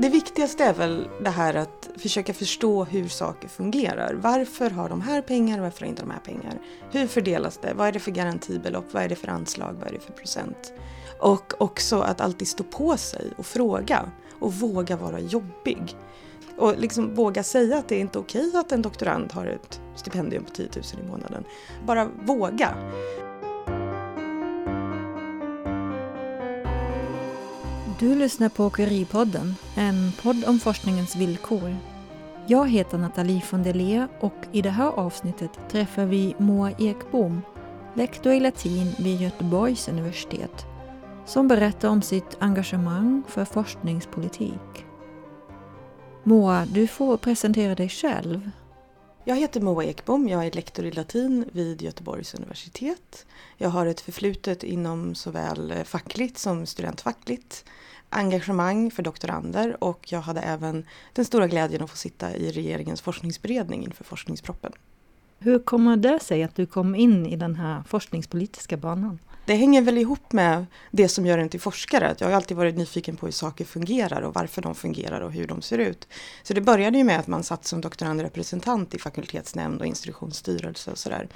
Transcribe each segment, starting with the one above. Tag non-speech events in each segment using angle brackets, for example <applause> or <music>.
Det viktigaste är väl det här att försöka förstå hur saker fungerar. Varför har de här pengar, varför har inte de här pengar? Hur fördelas det? Vad är det för garantibelopp? Vad är det för anslag? Vad är det för procent? Och också att alltid stå på sig och fråga och våga vara jobbig. Och liksom våga säga att det är inte okej att en doktorand har ett stipendium på 10 000 i månaden. Bara våga. Du lyssnar på Åkeripodden, en podd om forskningens villkor. Jag heter Nathalie von der Lee och i det här avsnittet träffar vi Moa Ekbom, lektor i latin vid Göteborgs universitet, som berättar om sitt engagemang för forskningspolitik. Moa, du får presentera dig själv. Jag heter Moa Ekbom, jag är lektor i latin vid Göteborgs universitet. Jag har ett förflutet inom såväl fackligt som studentfackligt engagemang för doktorander och jag hade även den stora glädjen att få sitta i regeringens forskningsberedning inför forskningsproppen. Hur kommer det sig att du kom in i den här forskningspolitiska banan? Det hänger väl ihop med det som gör en till forskare. Jag har alltid varit nyfiken på hur saker fungerar och varför de fungerar och hur de ser ut. Så det började ju med att man satt som doktorandrepresentant i fakultetsnämnd och institutionsstyrelse och sådär.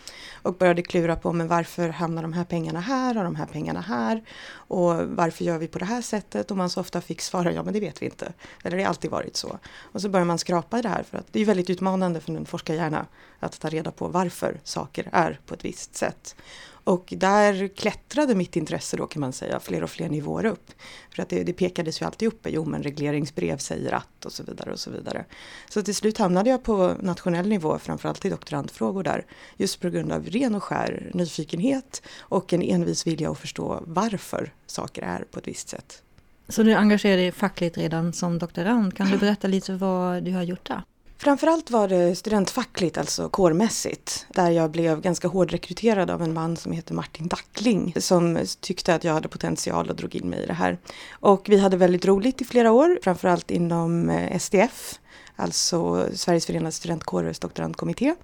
Och började klura på men varför hamnar de här pengarna här och de här pengarna här? Och varför gör vi på det här sättet? Och man så ofta fick svara ja men det vet vi inte. Eller det har alltid varit så. Och så börjar man skrapa i det här för att det är väldigt utmanande för en forskarhjärna att ta reda på varför saker är på ett visst sätt. Och där klättrade mitt intresse då kan man säga fler och fler nivåer upp. För att det, det pekades ju alltid upp, jo men regleringsbrev säger att och så vidare och så vidare. Så till slut hamnade jag på nationell nivå, framförallt i doktorandfrågor där. Just på grund av ren och skär nyfikenhet och en envis vilja att förstå varför saker är på ett visst sätt. Så du engagerade dig fackligt redan som doktorand. Kan du berätta lite vad du har gjort där? Framförallt var det studentfackligt, alltså kårmässigt, där jag blev ganska hårdrekryterad av en man som heter Martin Dackling som tyckte att jag hade potential och drog in mig i det här. Och vi hade väldigt roligt i flera år, framförallt inom eh, SDF, alltså Sveriges förenade studentkårers doktorandkommitté.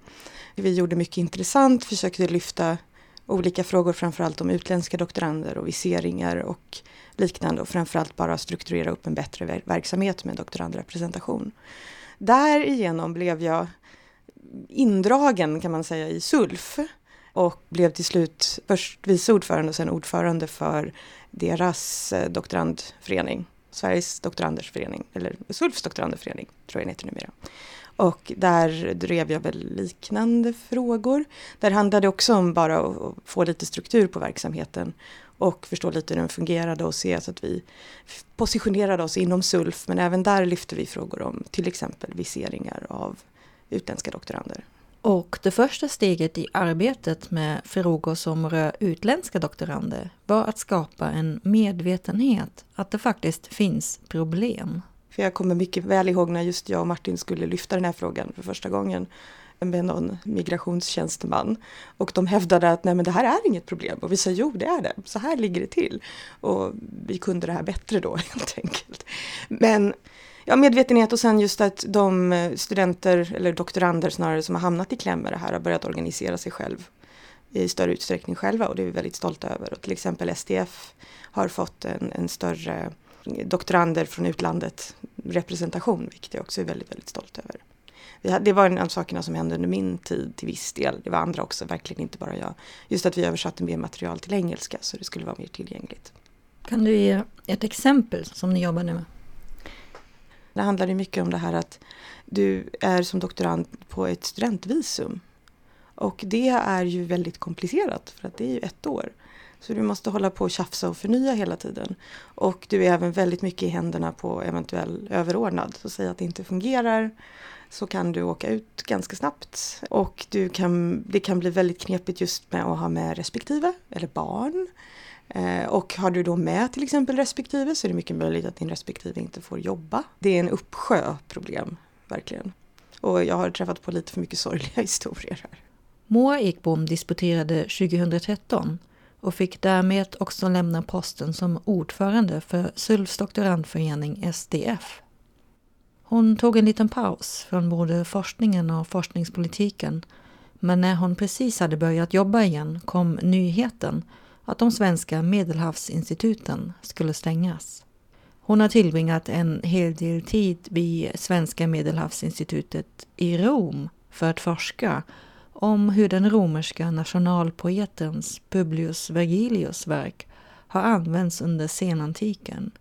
Vi gjorde mycket intressant, försökte lyfta olika frågor, framförallt om utländska doktorander och viseringar och liknande och framförallt bara strukturera upp en bättre verksamhet med doktorandrepresentation. Därigenom blev jag indragen kan man säga i SULF och blev till slut först vice ordförande och sen ordförande för deras eh, doktorandförening, Sveriges doktoranders förening, eller SULFs doktorandförening tror jag den heter numera. Och där drev jag väl liknande frågor. Där handlade det också om bara att få lite struktur på verksamheten och förstå lite hur den fungerade och se så att vi positionerade oss inom SULF men även där lyfte vi frågor om till exempel viseringar av utländska doktorander. Och det första steget i arbetet med frågor som rör utländska doktorander var att skapa en medvetenhet att det faktiskt finns problem. För jag kommer mycket väl ihåg när just jag och Martin skulle lyfta den här frågan för första gången med någon migrationstjänsteman. Och de hävdade att nej men det här är inget problem. Och vi sa jo det är det, så här ligger det till. Och vi kunde det här bättre då <laughs> helt enkelt. Men ja, medvetenhet och sen just att de eh, studenter, eller doktorander snarare, som har hamnat i kläm med det här har börjat organisera sig själv i större utsträckning själva och det är vi väldigt stolta över. Och till exempel STF har fått en, en större doktorander från utlandet representation, vilket jag också är väldigt, väldigt stolt över det var en av sakerna som hände under min tid till viss del. Det var andra också, verkligen inte bara jag. Just att vi översatte mer material till engelska så det skulle vara mer tillgängligt. Kan du ge ett exempel som ni jobbade med? Det handlade mycket om det här att du är som doktorand på ett studentvisum. Och det är ju väldigt komplicerat för att det är ju ett år. Så du måste hålla på och tjafsa och förnya hela tiden. Och du är även väldigt mycket i händerna på eventuell överordnad. Så säg att det inte fungerar så kan du åka ut ganska snabbt. Och du kan, det kan bli väldigt knepigt just med att ha med respektive eller barn. Eh, och har du då med till exempel respektive så är det mycket möjligt att din respektive inte får jobba. Det är en uppsjö problem, verkligen. Och jag har träffat på lite för mycket sorgliga <laughs> historier här. Moa Ekbom disputerade 2013 och fick därmed också lämna posten som ordförande för SULFs doktorandförening SDF. Hon tog en liten paus från både forskningen och forskningspolitiken. Men när hon precis hade börjat jobba igen kom nyheten att de svenska medelhavsinstituten skulle stängas. Hon har tillbringat en hel del tid vid Svenska Medelhavsinstitutet i Rom för att forska om hur den romerska nationalpoetens Publius Vergilius verk har använts under senantiken,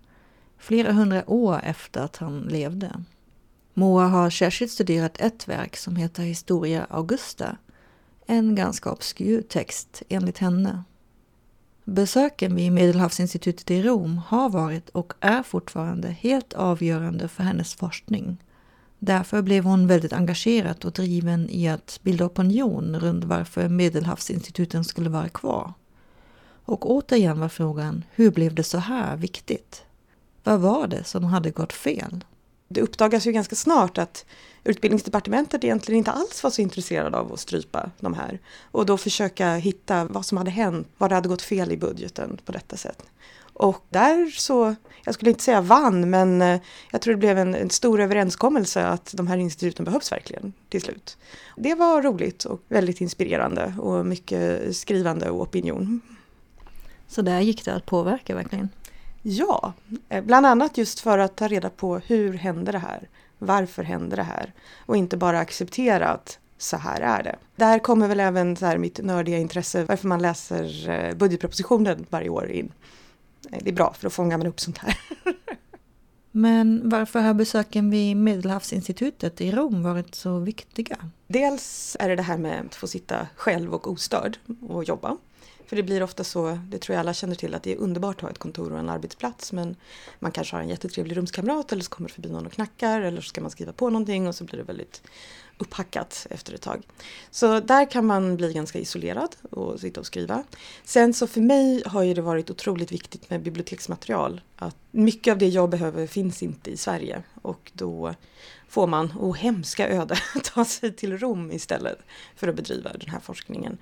flera hundra år efter att han levde. Moa har särskilt studerat ett verk som heter Historia Augusta, en ganska obskyr text enligt henne. Besöken vid Medelhavsinstitutet i Rom har varit och är fortfarande helt avgörande för hennes forskning. Därför blev hon väldigt engagerad och driven i att bilda opinion runt varför Medelhavsinstituten skulle vara kvar. Och återigen var frågan, hur blev det så här viktigt? Vad var det som hade gått fel? Det uppdagas ju ganska snart att utbildningsdepartementet egentligen inte alls var så intresserad av att strypa de här. Och då försöka hitta vad som hade hänt, vad det hade gått fel i budgeten på detta sätt. Och där så, jag skulle inte säga vann, men eh, jag tror det blev en, en, stor överenskommelse att de här instituten behövs verkligen till slut. Det var roligt och väldigt inspirerande och mycket skrivande och opinion. Så där gick det att påverka verkligen? Ja, eh, bland annat just för att ta reda på hur händer det här? Varför händer det här? Och inte bara acceptera att så här är det. Där kommer väl även så här mitt nördiga intresse varför man läser eh, budgetpropositionen varje år in. Eh, det är bra för då fångar man upp sånt här. <laughs> Men varför har besöken vid Medelhavsinstitutet i Rom varit så viktiga? Dels är det det här med att få sitta själv och ostörd och jobba. För det blir ofta så, det tror jag alla känner till, att det är underbart att ha ett kontor och en arbetsplats men man kanske har en jättetrevlig rumskamrat eller så kommer det förbi någon och knackar eller så ska man skriva på någonting och så blir det väldigt upphackat efter ett tag. Så där kan man bli ganska isolerad och sitta och skriva. Sen så för mig har ju det varit otroligt viktigt med biblioteksmaterial. Att mycket av det jag behöver finns inte i Sverige och då får man, oh hemska öde, <laughs> ta sig till Rom istället för att bedriva den här forskningen.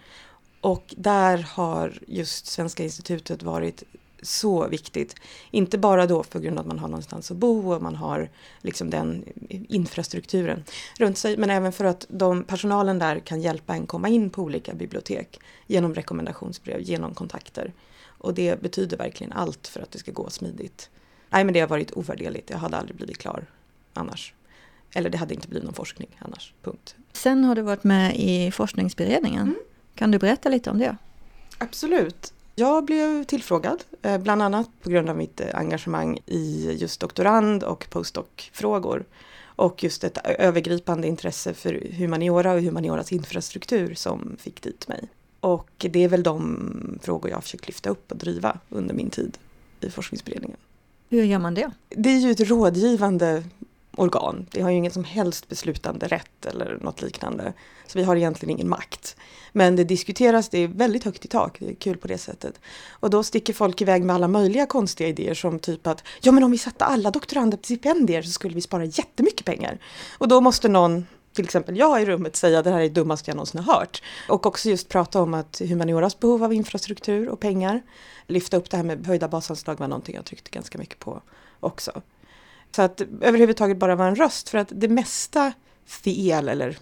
Och där har just Svenska institutet varit så viktigt. Inte bara då på grund av att man har någonstans att bo och man har liksom den infrastrukturen runt sig, men även för att de, personalen där kan hjälpa en komma in på olika bibliotek genom rekommendationsbrev, genom kontakter. Och det betyder verkligen allt för att det ska gå smidigt. Nej, men det har varit ovärderligt. Jag hade aldrig blivit klar annars. Eller det hade inte blivit någon forskning annars. Punkt. Sen har du varit med i forskningsberedningen. Mm. Kan du berätta lite om det? Absolut. Jag blev tillfrågad, eh, bland annat på grund av mitt eh, engagemang i just doktorand och postdoc-frågor. Och just ett övergripande intresse för humaniora och humanioras infrastruktur som fick dit mig. Och det är väl de frågor jag har försökt lyfta upp och driva under min tid i forskningsberedningen. Hur gör man det? Det är ju ett rådgivande organ. Det har ju ingen som helst beslutande rätt eller något liknande. Så vi har egentligen ingen makt. Men det diskuteras, det är väldigt högt i tak, det är kul på det sättet. Och då sticker folk iväg med alla möjliga konstiga idéer som typ att ja men om vi satte alla doktorander på stipendier så skulle vi spara jättemycket pengar. Och då måste någon till exempel jag i rummet säga det här är det dummaste jag någonsin har hört. Och också just prata om att humanioras behov av infrastruktur och pengar. Lyfta upp det här med höjda basanslag var någonting jag tryckte ganska mycket på också. Så att överhuvudtaget bara vara en röst för att det mesta fel eller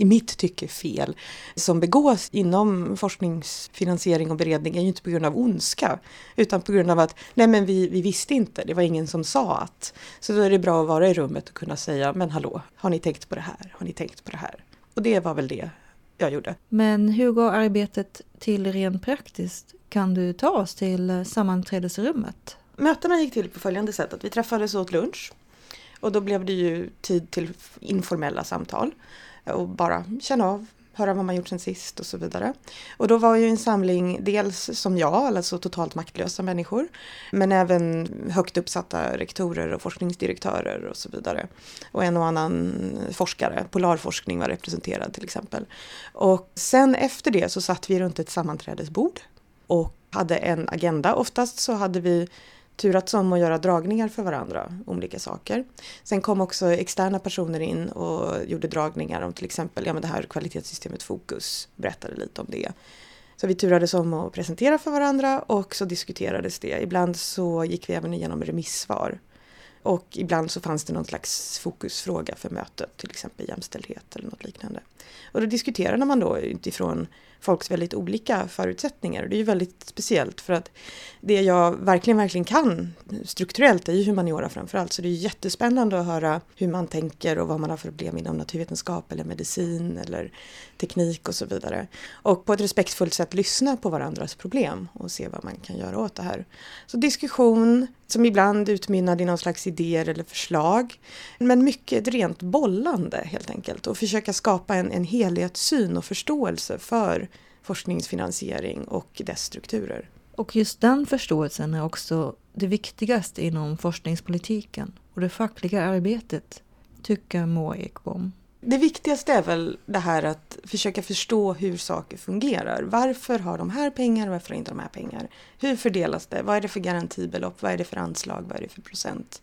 i mitt tycke fel som begås inom forskningsfinansiering och beredning är ju inte på grund av ondska utan på grund av att nej men vi, vi visste inte, det var ingen som sa att. Så då är det bra att vara i rummet och kunna säga men hallå, har ni tänkt på det här? Har ni tänkt på det här? Och det var väl det jag gjorde. Men hur går arbetet till rent praktiskt? Kan du ta oss till sammanträdesrummet? Mötena gick till på följande sätt att vi träffades och åt lunch. Och då blev det ju tid till informella samtal. Och bara känna av, höra vad man gjort sen sist och så vidare. Och då var ju en samling dels som jag, alltså totalt maktlösa människor. Men även högt uppsatta rektorer och forskningsdirektörer och så vidare. Och en och annan forskare, polarforskning var representerad till exempel. Och sen efter det så satt vi runt ett sammanträdesbord och hade en agenda. Oftast så hade vi turats om att göra dragningar för varandra, olika saker. Sen kom också externa personer in och gjorde dragningar om till exempel ja, men det här kvalitetssystemet Fokus, berättade lite om det. Så vi turades om att presentera för varandra och så diskuterades det. Ibland så gick vi även igenom remissvar. Och ibland så fanns det någon slags fokusfråga för mötet, till exempel jämställdhet eller något liknande. Och då diskuterade man då utifrån folks väldigt olika förutsättningar. Och det är ju väldigt speciellt för att det jag verkligen, verkligen kan strukturellt är ju humaniora framförallt. Så det är jättespännande att höra hur man tänker och vad man har för problem inom naturvetenskap eller medicin eller teknik och så vidare. Och på ett respektfullt sätt lyssna på varandras problem och se vad man kan göra åt det här. Så diskussion som ibland utmynnade i någon slags idéer eller förslag. Men mycket ett rent bollande helt enkelt och försöka skapa en, en helhetssyn och förståelse för forskningsfinansiering och dess strukturer. Och just den förståelsen är också det viktigaste inom forskningspolitiken och det fackliga arbetet, tycker Moa Ekbom. Det viktigaste är väl det här att försöka förstå hur saker fungerar. Varför har de här pengar och varför har inte de här pengar? Hur fördelas det? Vad är det för garantibelopp? Vad är det för anslag? Vad är det för procent?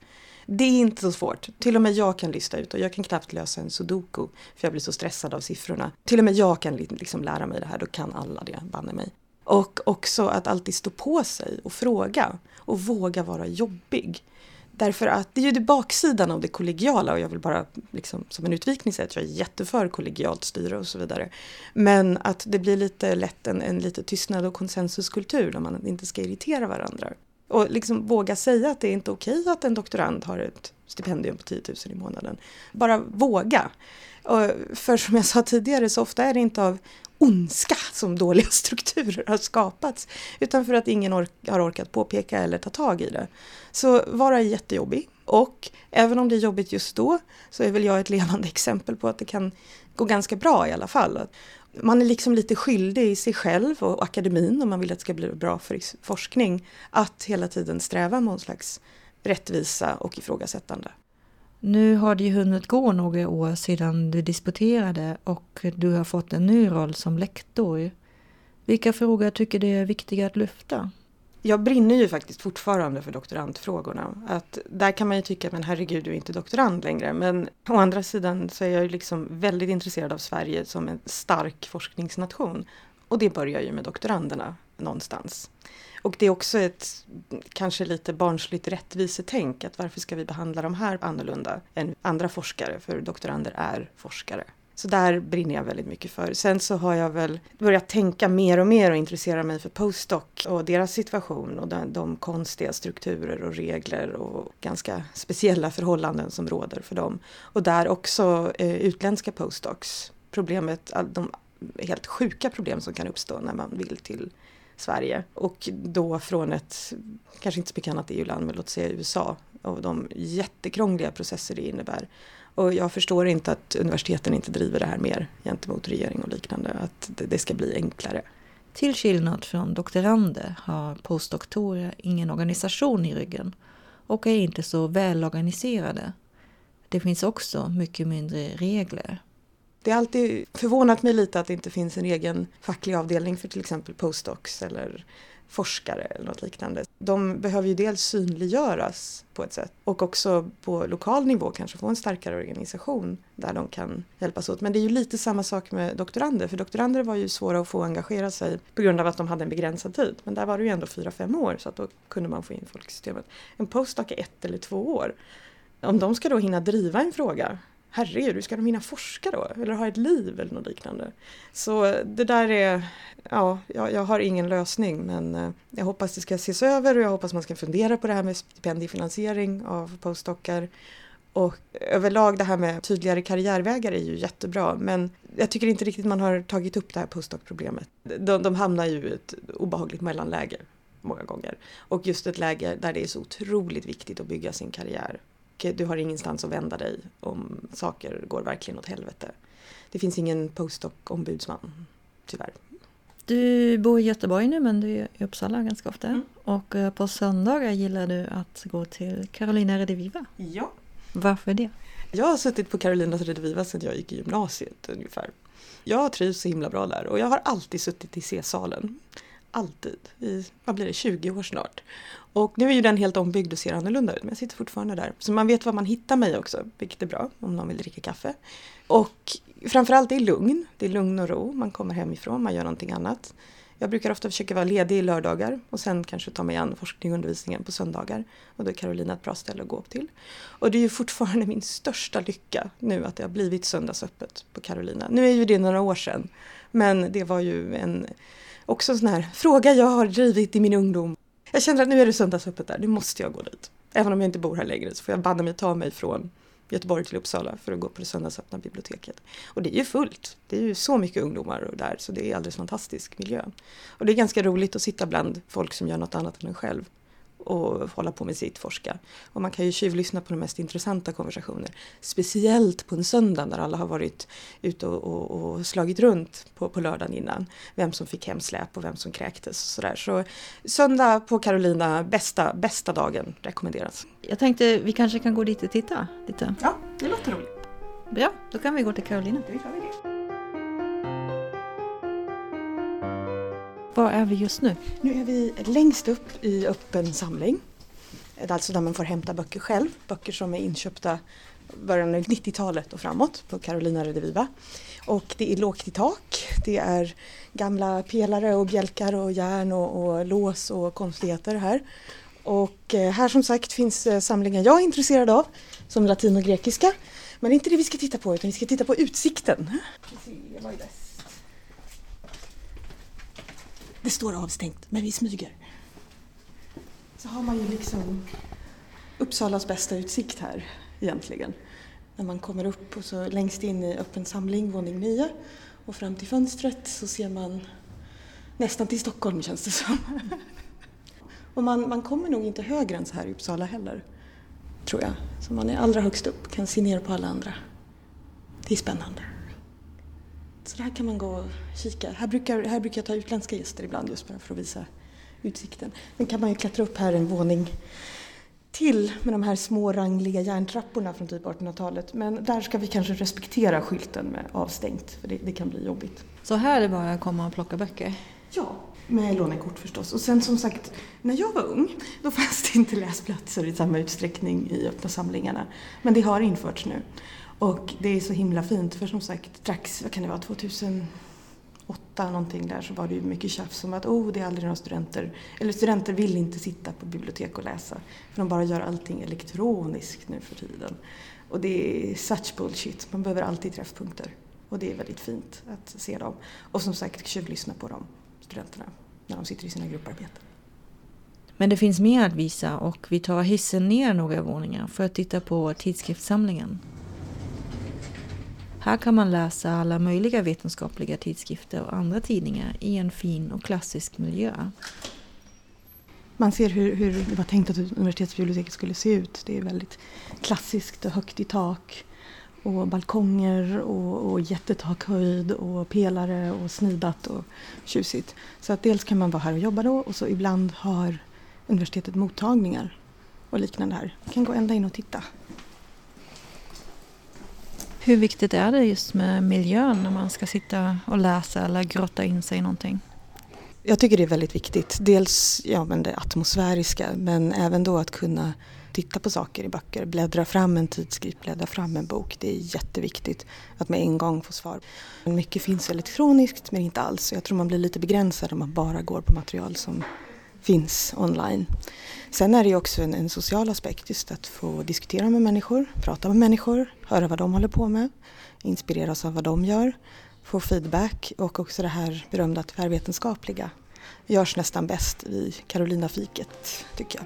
Det är inte så svårt. Till och med jag kan lista ut och jag kan knappt lösa en sudoku för jag blir så stressad av siffrorna. Till och med jag kan liksom lära mig det här, då kan alla det, banne mig. Och också att alltid stå på sig och fråga och våga vara jobbig. Därför att det är ju det baksidan av det kollegiala och jag vill bara liksom, som en utvikning säga att jag är jätteför kollegialt styre och så vidare. Men att det blir lite lätt en, en lite tystnad och konsensuskultur där man inte ska irritera varandra. Och liksom våga säga att det är inte okej att en doktorand har ett stipendium på 10 000 i månaden. Bara våga. För som jag sa tidigare så ofta är det inte av ondska som dåliga <laughs> strukturer har skapats. Utan för att ingen ork har orkat påpeka eller ta tag i det. Så vara jättejobbig. Och även om det är jobbigt just då så är väl jag ett levande <laughs> exempel på att det kan gå ganska bra i alla fall. Man är liksom lite skyldig i sig själv och akademin om man vill att det ska bli bra för forskning att hela tiden sträva mot en slags rättvisa och ifrågasättande. Nu har det ju hunnit gå några år sedan du disputerade och du har fått en ny roll som lektor. Vilka frågor tycker du är viktiga att lyfta? Jag brinner ju faktiskt fortfarande för doktorandfrågorna. Att där kan man ju tycka, men herregud, du är inte doktorand längre. Men å andra sidan så är jag ju liksom väldigt intresserad av Sverige som en stark forskningsnation. Och det börjar ju med doktoranderna någonstans. Och det är också ett kanske lite barnsligt rättvisetänk att varför ska vi behandla de här annorlunda än andra forskare? För doktorander är forskare. Så där brinner jag väldigt mycket för. Sen så har jag väl börjat tänka mer och mer och intressera mig för postdoc och deras situation och de, de konstiga strukturer och regler och ganska speciella förhållanden som råder för dem. Och där också eh, utländska postdocs. Problemet, de helt sjuka problem som kan uppstå när man vill till Sverige. Och då från ett, kanske inte så mycket annat EU-land, men låt säga USA. Och de jättekrångliga processer det innebär. Och jag förstår inte att universiteten inte driver det här mer gentemot regering och liknande. Att det ska bli enklare. Till skillnad från doktorander har postdoktorer ingen organisation i ryggen och är inte så välorganiserade. Det finns också mycket mindre regler. Det har alltid förvånat mig lite att det inte finns en egen facklig avdelning för till exempel postdocs eller forskare eller något liknande. De behöver ju dels synliggöras på ett sätt och också på lokal nivå kanske få en starkare organisation där de kan hjälpas åt. Men det är ju lite samma sak med doktorander, för doktorander var ju svåra att få engagera sig på grund av att de hade en begränsad tid. Men där var det ju ändå fyra fem år så att då kunde man få in folk i systemet. En postdoc är ett eller två år. Om de ska då hinna driva en fråga herregud, hur ska de hinna forska då? Eller ha ett liv eller något liknande? Så eh, det där är, ja, jag, jag har ingen lösning men eh, jag hoppas det ska ses över och jag hoppas man ska fundera på det här med stipendiefinansiering av postdockar. Och eh, överlag det här med tydligare karriärvägar är ju jättebra men jag tycker inte riktigt man har tagit upp det här postdoc-problemet. De, de hamnar ju i ett obehagligt mellanläge många gånger. Och just ett läge där det är så otroligt viktigt att bygga sin karriär du har ingenstans att vända dig om saker går verkligen åt helvete. Det finns ingen postdoc-ombudsman, tyvärr. Du bor i Göteborg nu men du är i Uppsala ganska ofta. Mm. Och eh, på söndagar gillar du att gå till Carolina Rediviva. Ja. Varför det? Jag har suttit på Carolinas Rediviva sedan jag gick i gymnasiet ungefär. Jag trivs så himla bra där och jag har alltid suttit i C-salen. Alltid. I, vad blir det, 20 år snart. Och nu är ju den helt ombyggd och ser annorlunda ut men jag sitter fortfarande där. Så man vet var man hittar mig också, vilket är bra om någon vill dricka kaffe. Och framförallt det är lugn, det är lugn och ro, man kommer hemifrån, man gör någonting annat. Jag brukar ofta försöka vara ledig i lördagar och sen kanske ta mig an forskning och undervisningen på söndagar. Och då är Carolina ett bra ställe att gå upp till. Och det är ju fortfarande min största lycka nu att det har blivit söndagsöppet på Carolina. Nu är ju det några år sedan. Men det var ju en, också en sån här fråga jag har drivit i min ungdom. Jag känner att nu är det söndagsöppet där, nu måste jag gå dit. Även om jag inte bor här längre så får jag banne mig ta mig från Göteborg till Uppsala för att gå på det söndagsöppna biblioteket. Och det är ju fullt. Det är ju så mycket ungdomar där så det är alldeles fantastisk miljö. Och det är ganska roligt att sitta bland folk som gör något annat än en själv och hålla på med sitt forska. Och man kan ju tjuvlyssna på de mest intressanta konversationer. Speciellt på en söndag när alla har varit ute och, och, och, slagit runt på, på lördagen innan. Vem som fick hemsläp och vem som kräktes och sådär. Så söndag på Carolina, bästa, bästa dagen rekommenderas. Jag tänkte vi kanske kan gå dit och titta lite. Ja, det låter roligt. Bra, då kan vi gå till Carolina. Det gör vi det. Var är vi just nu? Nu är vi längst upp i öppen samling. Alltså där man får hämta böcker själv. Böcker som är inköpta början av 90-talet och framåt på Carolina Rediviva. Och det är lågt i tak. Det är gamla pelare och bjälkar och järn och, och lås och konstigheter här. Och eh, här som sagt finns eh, samlingar jag är intresserad av som latin och grekiska. Men det är inte det vi ska titta på utan vi ska titta på utsikten. Det står avstängt, men vi smyger. Så har man ju liksom Uppsalas bästa utsikt här egentligen. När man kommer upp och så längst in i öppen samling, våning 9 och fram till fönstret så ser man nästan till Stockholm känns det som. <laughs> Och man, man kommer nog inte högre än så här i Uppsala heller, tror jag. Så man är allra högst upp, kan se ner på alla andra. Det är spännande. Så här kan man gå och kika. Här brukar, här brukar jag ta utländska gäster ibland just bara för att visa utsikten. Sen kan man ju klättra upp här en våning till med de här små rangliga järntrapporna från typ 1800-talet. Men där ska vi kanske respektera skylten med avstängt för det, det kan bli jobbigt. Så här är det bara att komma och plocka böcker? Ja, med lånekort förstås. Och sen som sagt, när jag var ung då fanns det inte läsplatser i samma utsträckning i öppna samlingarna. Men det har införts nu. Och det är så himla fint för som sagt strax, vad kan det vara, 2008 någonting där så var det ju mycket tjafs om att oh, det är aldrig några studenter, eller studenter vill inte sitta på bibliotek och läsa för de bara gör allting elektroniskt nu för tiden. Och det är such bullshit, man behöver alltid träffpunkter. Och det är väldigt fint att se dem. Och som sagt, tjuvlyssna på dem, studenterna, när de sitter i sina grupparbeten. Men det finns mer att visa och vi tar hissen ner några våningar för att titta på tidskriftssamlingen. Här kan man läsa alla möjliga vetenskapliga tidskrifter och andra tidningar i en fin och klassisk miljö. Man ser hur, hur det var tänkt att universitetsbiblioteket skulle se ut. Det är väldigt klassiskt och högt i tak. Och balkonger och, och jättetakhöjd och pelare och snidat och tjusigt. Så att dels kan man vara här och jobba då och så ibland har universitetet mottagningar och liknande här. Man kan gå ända in och titta. Hur viktigt är det just med miljön när man ska sitta och läsa eller grotta in sig i någonting? Jag tycker det är väldigt viktigt. Dels ja, men det atmosfäriska men även då att kunna titta på saker i böcker, bläddra fram en tidskrift, bläddra fram en bok. Det är jätteviktigt att med en gång få svar. Mycket finns elektroniskt men inte alls. Jag tror man blir lite begränsad om man bara går på material som finns online. Sen är det ju också en, en, social aspekt just att få diskutera med människor, prata med människor, höra vad de håller på med, inspireras av vad de gör, få feedback och också det här berömda tvärvetenskapliga görs nästan bäst i Carolina-fiket tycker jag.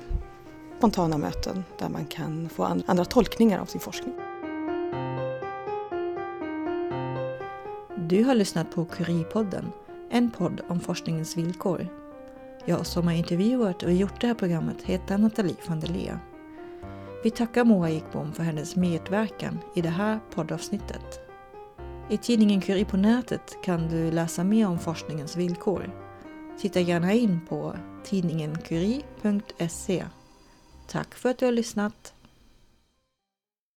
Spontana möten där man kan få andra tolkningar av sin forskning. Du har lyssnat på Curie-podden, en podd om forskningens villkor jag som har intervjuat och gjort det här programmet heter Nathalie van der Lea. Vi tackar Moa Ekbom för hennes medverkan i det här poddavsnittet. I tidningen Curie på nätet kan du läsa mer om forskningens villkor. Titta gärna in på tidningen curie.se. Tack för att du har lyssnat!